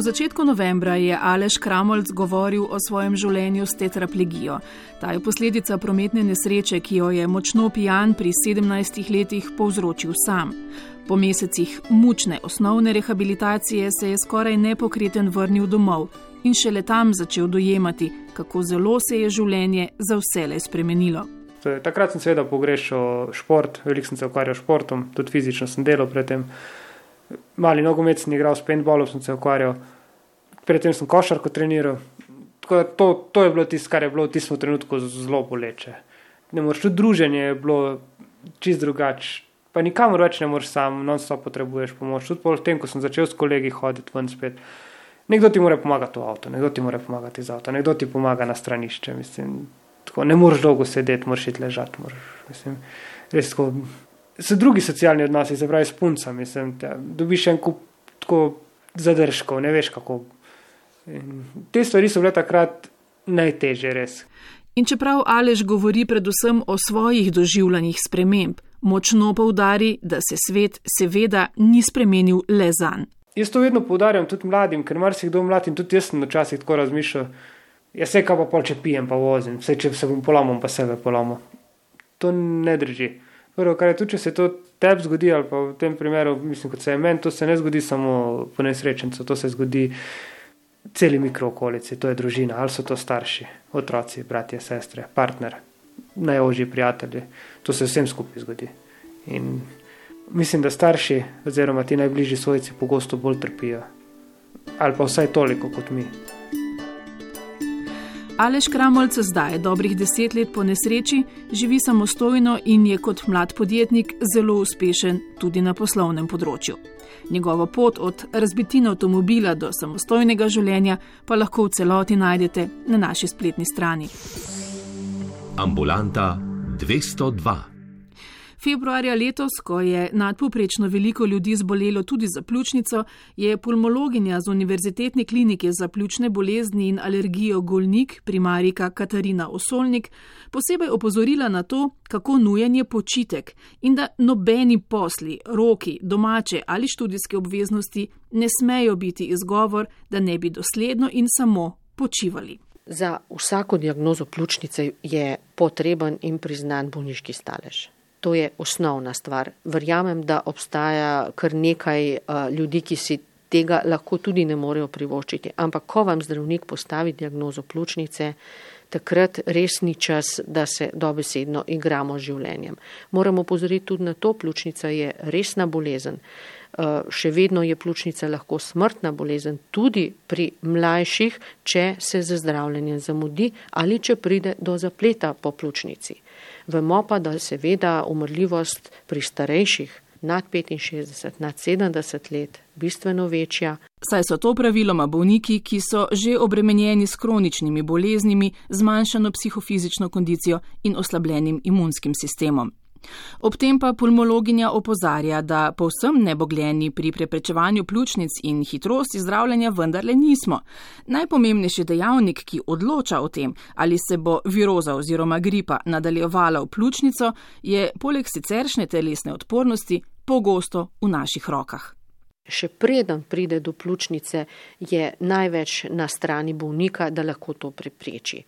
V začetku novembra je Aleš Kramolc govoril o svojem življenju s tetraplegijo. Ta je posledica prometne nesreče, ki jo je močno pijan pri 17 letih povzročil sam. Po mesecih mučne osnovne rehabilitacije se je skoraj nepokreten vrnil domov in šele tam začel dojemati, kako zelo se je življenje za vse le spremenilo. Takrat sem seveda pogrešal šport, veliko sem se ukvarjal s športom, tudi fizično sem delal predtem mali nogomet sem igral, s paintballom sem se ukvarjal, predtem sem košarko treniral. To, to je bilo tisto, kar je bilo v tistem trenutku zelo boleče. Ne moreš, tudi druženje je bilo čist drugače. Pa nikamor več ne moreš sam, non stop potrebuješ pomoč. Tudi po tem, ko sem začel s kolegi hoditi ven spet. Nekdo ti mora pomagati v avto, nekdo ti mora pomagati z avto, nekdo ti pomaga na stranišče. Mislim, tako, ne moreš dolgo sedeti, moraš iti ležati. Moraš, mislim, res tako so drugi socialni odnosi, se pravi s puncami. Dobiš en kup tako zadržkov, ne veš kako. In te stvari so bile takrat najtežje, res. In čeprav Alež govori predvsem o svojih doživljanjih sprememb, močno poudari, da se svet seveda ni spremenil le za njim. Jaz to vedno poudarjam tudi mladim, ker marsikdo mlad in tudi jaz sem včasih tako razmišljal. Jaz se kaj pa pol, če pijem, pa vozim, vse če se bom polomil, pa sebe polomil. To ne drži. Prvo, kar je tu, če se to tebi zgodi, ali pa v tem primeru, mislim, kot se je meni, to se ne zgodi samo po nesrečencu, to se zgodi celi mikrookolici, to je družina, ali so to starši, otroci, bratje, sestre, partner, najožji prijatelji, to se vsem skupaj zgodi. In mislim, da starši oziroma ti najbližji svojci pogosto bolj trpijo, ali pa vsaj toliko kot mi. Aleš Kramolc zdaj, dobrih deset let po nesreči, živi samostojno in je kot mlad podjetnik zelo uspešen tudi na poslovnem področju. Njegovo pot od razbitine avtomobila do samostojnega življenja pa lahko v celoti najdete na naši spletni strani. Ambulanta 202. Februarja letos, ko je nadpoprečno veliko ljudi zbolelo tudi za pljučnico, je pulmologinja z Univerzitetne klinike za pljučne bolezni in alergijo Golnik, primarika Katarina Osolnik, posebej opozorila na to, kako nujen je počitek in da nobeni posli, roki, domače ali študijske obveznosti ne smejo biti izgovor, da ne bi dosledno in samo počivali. Za vsako diagnozo pljučnice je potreben in priznan bolniški stalež. To je osnovna stvar. Verjamem, da obstaja kar nekaj uh, ljudi, ki si tega lahko tudi ne morejo privoščiti. Ampak, ko vam zdravnik postavi diagnozo pljučnice, takrat res ni čas, da se dobesedno igramo z življenjem. Moramo pozoriti tudi na to, pljučnica je resna bolezen. Uh, še vedno je pljučnica lahko smrtna bolezen, tudi pri mlajših, če se z zdravljenjem zamudi ali če pride do zapleta po pljučnici. Vemo pa, da seveda umrljivost pri starejših nad 65, nad 70 let bistveno večja. Saj so to praviloma bolniki, ki so že obremenjeni s kroničnimi boleznimi, zmanjšano psihofizično kondicijo in oslabljenim imunskim sistemom. Ob tem pa pulmologinja opozarja, da povsem nebogljeni pri preprečevanju pljučnic in hitrosti zdravljenja vendarle nismo. Najpomembnejši dejavnik, ki odloča o tem, ali se bo viroza oziroma gripa nadaljevala v pljučnico, je poleg siceršne telesne odpornosti pogosto v naših rokah. Še preden pride do pljučnice, je največ na strani bolnika, da lahko to prepreči.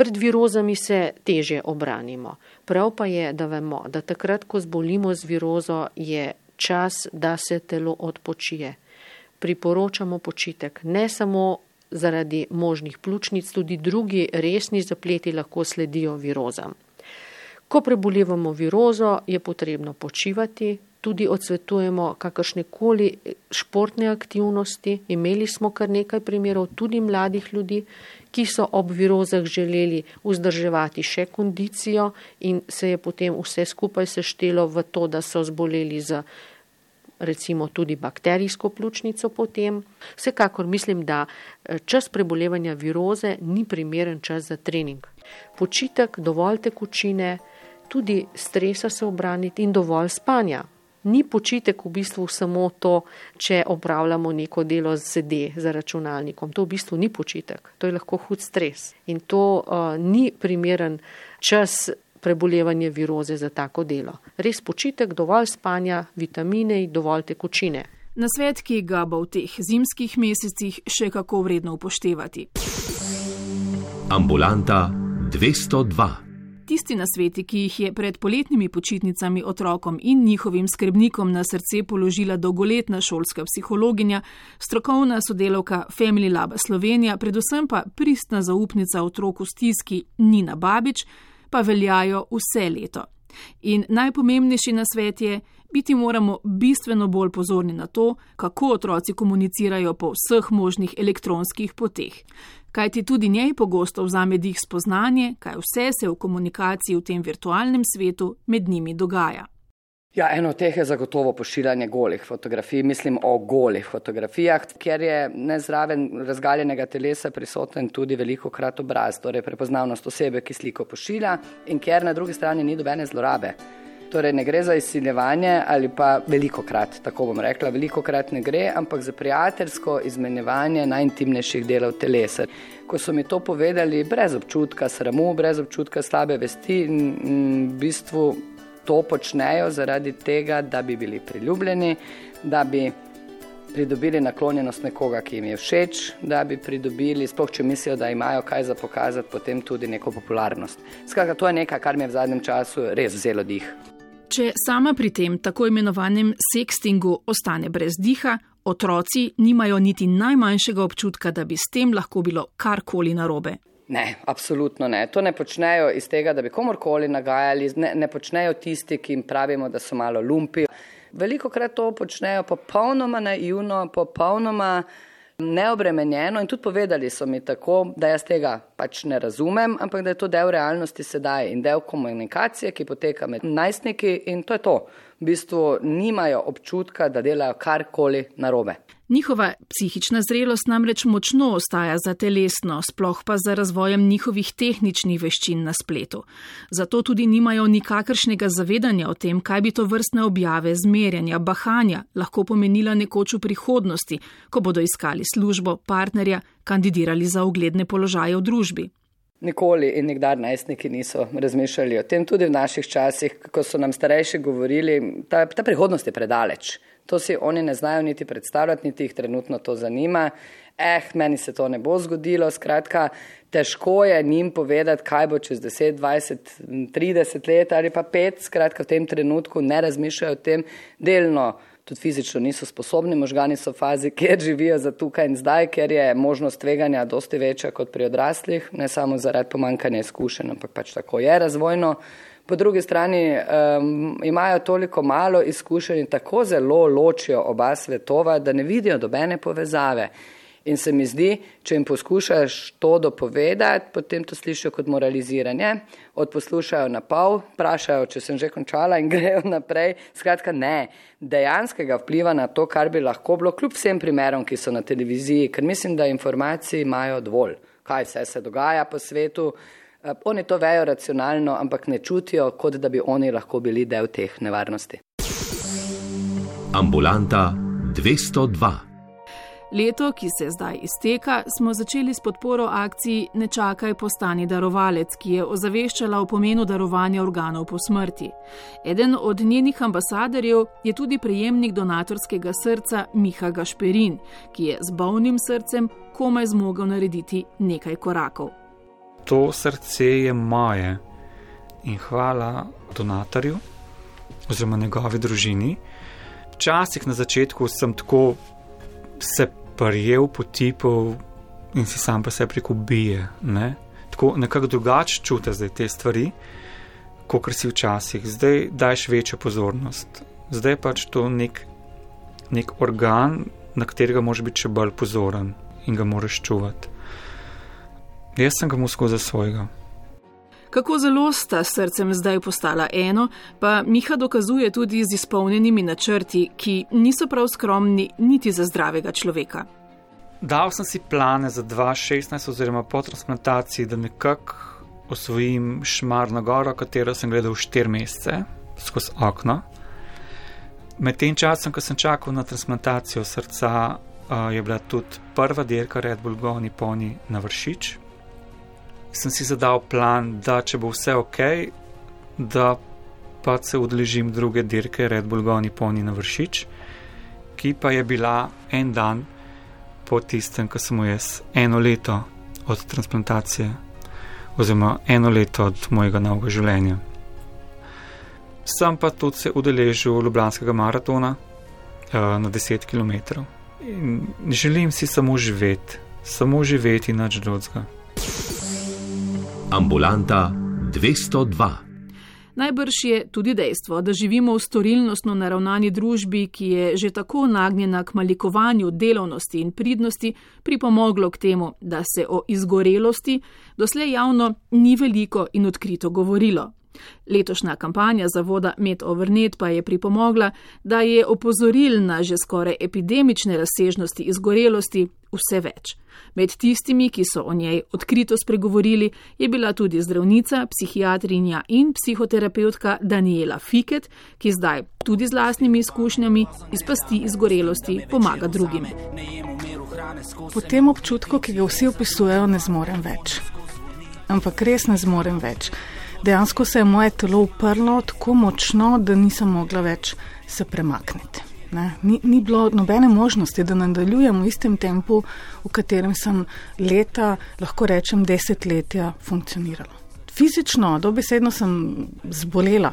Pred virozami se teže obranimo. Prav pa je, da vemo, da takrat, ko zbolimo z virozo, je čas, da se telo odpočije. Priporočamo počitek ne samo zaradi možnih pljučnic, tudi drugi resni zapleti lahko sledijo virozam. Ko prebolevamo virozo, je potrebno počivati, tudi odsvetujemo kakršne koli športne aktivnosti. Imeli smo kar nekaj primerov tudi mladih ljudi, ki so ob virozah želeli vzdrževati še kondicijo in se je potem vse skupaj seštelo v to, da so zboleli za recimo tudi bakterijsko pljučnico potem. Vsekakor mislim, da eh, čas prebolevanja viroze ni primeren čas za trening. Počitek, dovolj tekočine, tudi stresa se obraniti in dovolj spanja ni počitek v bistvu samo to, če opravljamo neko delo z sede za računalnikom. To v bistvu ni počitek, to je lahko hud stres. In to uh, ni primeren čas prebolevanja viroze za tako delo. Res počitek, dovolj spanja, vitamine in dovolj tekočine. Nasvet, ki ga bo v teh zimskih mesecih še kako vredno upoštevati. Ambulanta 202 tisti nasveti, ki jih je pred poletnimi počitnicami otrokom in njihovim skrbnikom na srce položila dolgoletna šolska psihologinja, strokovna sodelovka Family Lab Slovenija, predvsem pa pristna zaupnica otroku stiski Nina Babič, pa veljajo vse leto. In najpomembnejši nasvet je, biti moramo bistveno bolj pozorni na to, kako otroci komunicirajo po vseh možnih elektronskih poteh kajti tudi njej pogosto vzame dih spoznanje, kaj vse se v komunikaciji v tem virtualnem svetu med njimi dogaja. Ja, eno od teh je zagotovo pošiljanje golih fotografij, mislim o golih fotografijah, ker je nezraven razgaljenega telesa prisoten tudi veliko krat obraz, torej prepoznavnost osebe, ki sliko pošilja in ker na drugi strani ni dobene zlorabe. Torej, ne gre za izsiljevanje ali pa veliko krat, tako bom rekla, veliko krat ne gre, ampak za prijateljsko izmenjevanje najintimnejših delov telesa. Ko so mi to povedali, brez občutka sramu, brez občutka slabe vesti, in, v bistvu to počnejo zaradi tega, da bi bili priljubljeni, da bi pridobili naklonjenost nekoga, ki jim je všeč, da bi pridobili, sploh če mislijo, da imajo kaj za pokazati, potem tudi neko popularnost. Skratka, to je nekaj, kar mi je v zadnjem času res vzelo dih. Če sama pri tem tako imenovanem sextingu ostane brez diha, otroci nimajo niti najmanjšega občutka, da bi s tem lahko bilo karkoli narobe. Ne, absolutno ne. To ne počnejo iz tega, da bi komorkoli nagajali, ne, ne počnejo tisti, ki jim pravimo, da so malo lumpi. Veliko krat to počnejo popolnoma naivno, popolnoma neobremenjeno in tudi povedali so mi tako, da jaz tega pač ne razumem, ampak da je to del realnosti sedaj in del komunikacije, ki poteka med najstniki in to je to. V bistvu nimajo občutka, da delajo karkoli narobe. Njihova psihična zrelost namreč močno ostaja za telesno, sploh pa za razvojem njihovih tehničnih veščin na spletu. Zato tudi nimajo nikakršnega zavedanja o tem, kaj bi to vrstne objave, zmerjanja, bahanja lahko pomenila nekoč v prihodnosti, ko bodo iskali službo, partnerja, kandidirali za ugledne položaje v družbi. Nikoli in nikdar najstniki niso razmišljali o tem, tudi v naših časih, ko so nam starejši govorili, ta, ta prihodnost je predaleč. To si oni ne znajo niti predstavljati, niti jih trenutno to zanima. Eh, meni se to ne bo zgodilo. Skratka, težko je njim povedati, kaj bo čez 10, 20, 30 let ali pa 5. Skratka, v tem trenutku ne razmišljajo o tem delno. Tudi fizično niso sposobni, možgani so v fazi, kjer živijo za tukaj in zdaj, ker je možnost tveganja dosti večja kot pri odraslih, ne samo zaradi pomankanja izkušenj, ampak pač tako je razvojno po drugi strani um, imajo toliko malo izkušenj in tako zelo ločijo oba svetova, da ne vidijo dobene povezave. In se mi zdi, če jim poskušaš to dopovedati, potem to slišijo kot moraliziranje, odposlušajo na pol, vprašajo, če sem že končala in grejo naprej. Skratka, ne, dejanskega vpliva na to, kar bi lahko bilo, kljub vsem primerom, ki so na televiziji, ker mislim, da informacij imajo dovolj, kaj vse se dogaja po svetu, oni to vejo racionalno, ampak ne čutijo, kot da bi oni lahko bili del teh nevarnosti. Ambulanta 202. Leto, ki se zdaj izteka, smo začeli s podporo akciji Ne čakaj postani darovalec, ki je ozaveščala o pomenu darovanja organov po smrti. Eden od njenih ambasadorjev je tudi prejemnik donatorskega srca Miha Gašperin, ki je z bolnim srcem komaj zmogel narediti nekaj korakov to srce je moje in hvala donatorju oziroma njegovi družini. Včasih na začetku sem tako se prijel, potipal in si sam pa se preko bije. Ne? Tako nekako drugače čutiš zdaj te stvari, kot si včasih. Zdaj daš večjo pozornost. Zdaj pač to nek, nek organ, na katerega moraš biti še bolj pozoren in ga moraš čuvati. Jaz sem ga musko za svojega. Kako zelo sta srcem zdaj postala eno, pa Miha dokazuje tudi z izpolnjenimi načrti, ki niso prav skromni niti za zdravega človeka. Dal sem si plane za 2016 oziroma po transplantaciji, da nekako osvojim šmarno goro, katero sem gledal 4 mesece skozi okno. Med tem časom, ko sem čakal na transplantacijo srca, je bila tudi prva dirka Red Bull Goni Pony na vršič, sem si zadal plan, da če bo vse ok, da pa se odležim druge dirke Red Bull Goni Pony na vršič, ki pa je bila en dan po tistem, ko sem jaz eno leto od transplantacije, oziroma eno leto od mojega novega življenja. Sem pa tudi se udeležil Ljubljanskega maratona uh, na 10 km. In želim si samo živeti, samo živeti na čudovska. Ambulanta 202. Najbrž je tudi dejstvo, da živimo v storilnostno naravnani družbi, ki je že tako nagnjena k malikovanju delovnosti in pridnosti, pripomoglo k temu, da se o izgorelosti doslej javno ni veliko in odkrito govorilo. Letošnja kampanja zavoda Med Overnet pa je pripomogla, da je opozoril na že skoraj epidemične razsežnosti izgorelosti vse več. Med tistimi, ki so o njej odkrito spregovorili, je bila tudi zdravnica, psihiatrinja in psihoterapeutka Daniela Fiket, ki zdaj tudi z lastnimi izkušnjami iz pasti izgorelosti pomaga drugim. Po tem občutku, ki ga vsi opisujejo, ne zmorem več. Ampak res ne zmorem več dejansko se je moje telo uprlo tako močno, da nisem mogla več se premakniti. Ni, ni bilo nobene možnosti, da nadaljujem v istem tempu, v katerem sem leta, lahko rečem desetletja, funkcionirala. Fizično, dobesedno sem zbolela,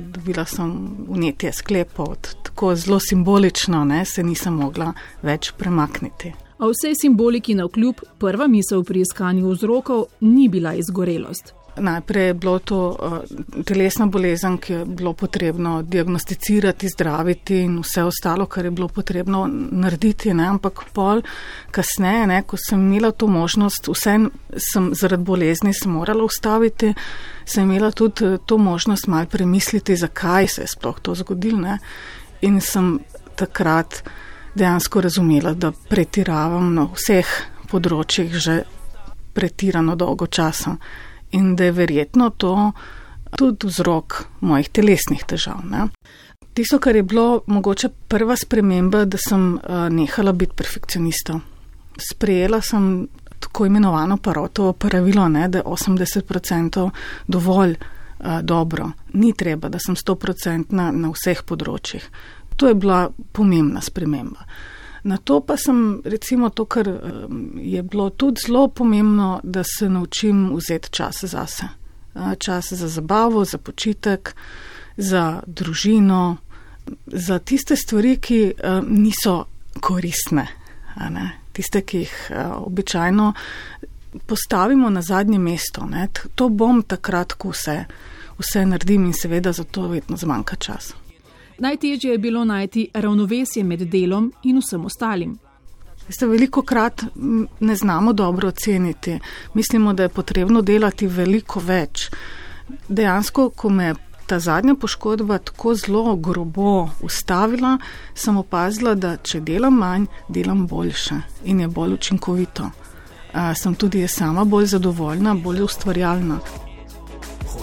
dobila sem unetje sklepov, tako zelo simbolično ne, se nisem mogla več premakniti. A vsej simboliki na vkljub, prva misel pri iskanju vzrokov ni bila izgorelost. Najprej je bilo to uh, telesna bolezen, ki je bilo potrebno diagnosticirati, zdraviti in vse ostalo, kar je bilo potrebno narediti. Ne? Ampak pol kasneje, ne, ko sem imela to možnost, vse sem zaradi bolezni se morala ustaviti, sem imela tudi eh, to možnost mal premisliti, zakaj se je sploh to zgodilo. In sem takrat dejansko razumela, da pretiravam na vseh področjih že pretirano dolgo časa in da je verjetno to tudi vzrok mojih telesnih težav. Ne. Tisto, kar je bilo mogoče prva sprememba, da sem uh, nehala biti perfekcionista. Sprejela sem tako imenovano parotovo pravilo, ne, da je 80% dovolj uh, dobro. Ni treba, da sem 100% na, na vseh področjih. To je bila pomembna sprememba. Na to pa sem, recimo, to, kar je bilo tudi zelo pomembno, da se naučim vzeti čas zase. Čas za zabavo, za počitek, za družino, za tiste stvari, ki niso koristne, tiste, ki jih običajno postavimo na zadnje mesto. To bom takrat, ko vse, vse naredim in seveda za to vedno zmanjka časa. Najtežje je bilo najti ravnovesje med delom in vsem ostalim. Veste, veliko krat ne znamo dobro oceniti. Mislimo, da je potrebno delati veliko več. Dejansko, ko me je ta zadnja poškodba tako zelo grobo ustavila, sem opazila, da če delam manj, delam boljše in je bolj učinkovito. A, sem tudi sama bolj zadovoljna, bolj ustvarjalna.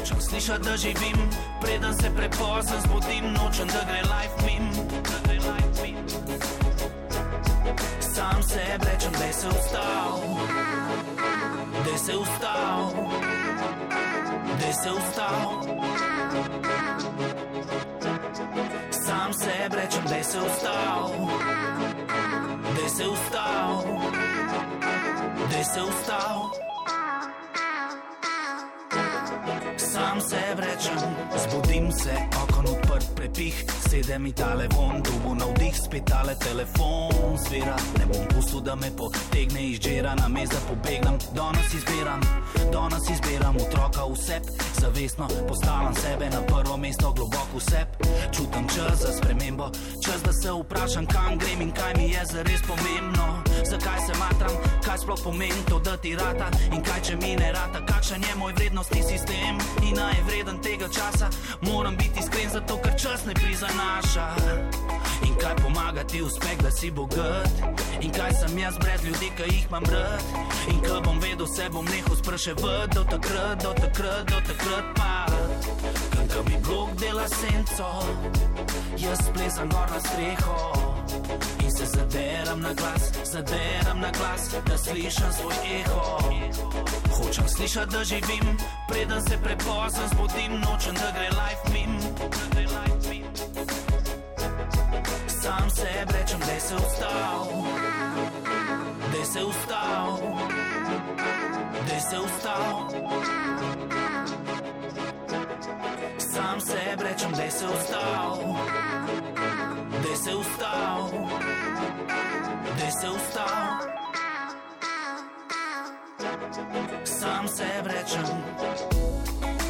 Hočem slišati, da živim, preden se prepozno zbudim, nočem, da gre life mim. Sam se rečem, da se ustal, da se ustal, da se ustal. Sam se rečem, da se ustal, da se ustal, da se ustal. Sam se vrečem, zbudim se, okon odprt prepih, sedem mi tale von, dubu na vdih, spet tale telefon, zvira, ne bom pustil, da me potegne iz žera, na meza pobegnem, danes izbiram, danes izbiram otroka vse, zavestno postavljam sebe na prvo mesto, globoko vse, čutim čas za spremembo, čas da se vprašam, kam grem in kaj mi je zares pomembno, zakaj se matram, kaj sploh pomeni to, da ti rata? In kaj če mi ne rata, kakšen je moj vrednostni sistem? Ni najvreden tega časa. Moram biti iskren, zato ker čas ne prizanaša. In kaj pomaga ti uspeh, da si bogat? In kaj sem jaz brez ljudi, ki jih imam rad? In ko bom vedel, se bom nehal spraševati do takrat, do takrat, do takrat pa. Ko mi blok dela senco, jaz plezam gor na streho. In se zaderam na glas, zaderam na glas, da slišim svoj eho. Hočem slišati, da živim, preden se prepozno zbudim, nočem, da gre life mim. Sam se rečem, da se ustal, da se ustal, da se ustal. Sam se rečem, da se ustal, da se ustal, da se ustal. Sam se rečem.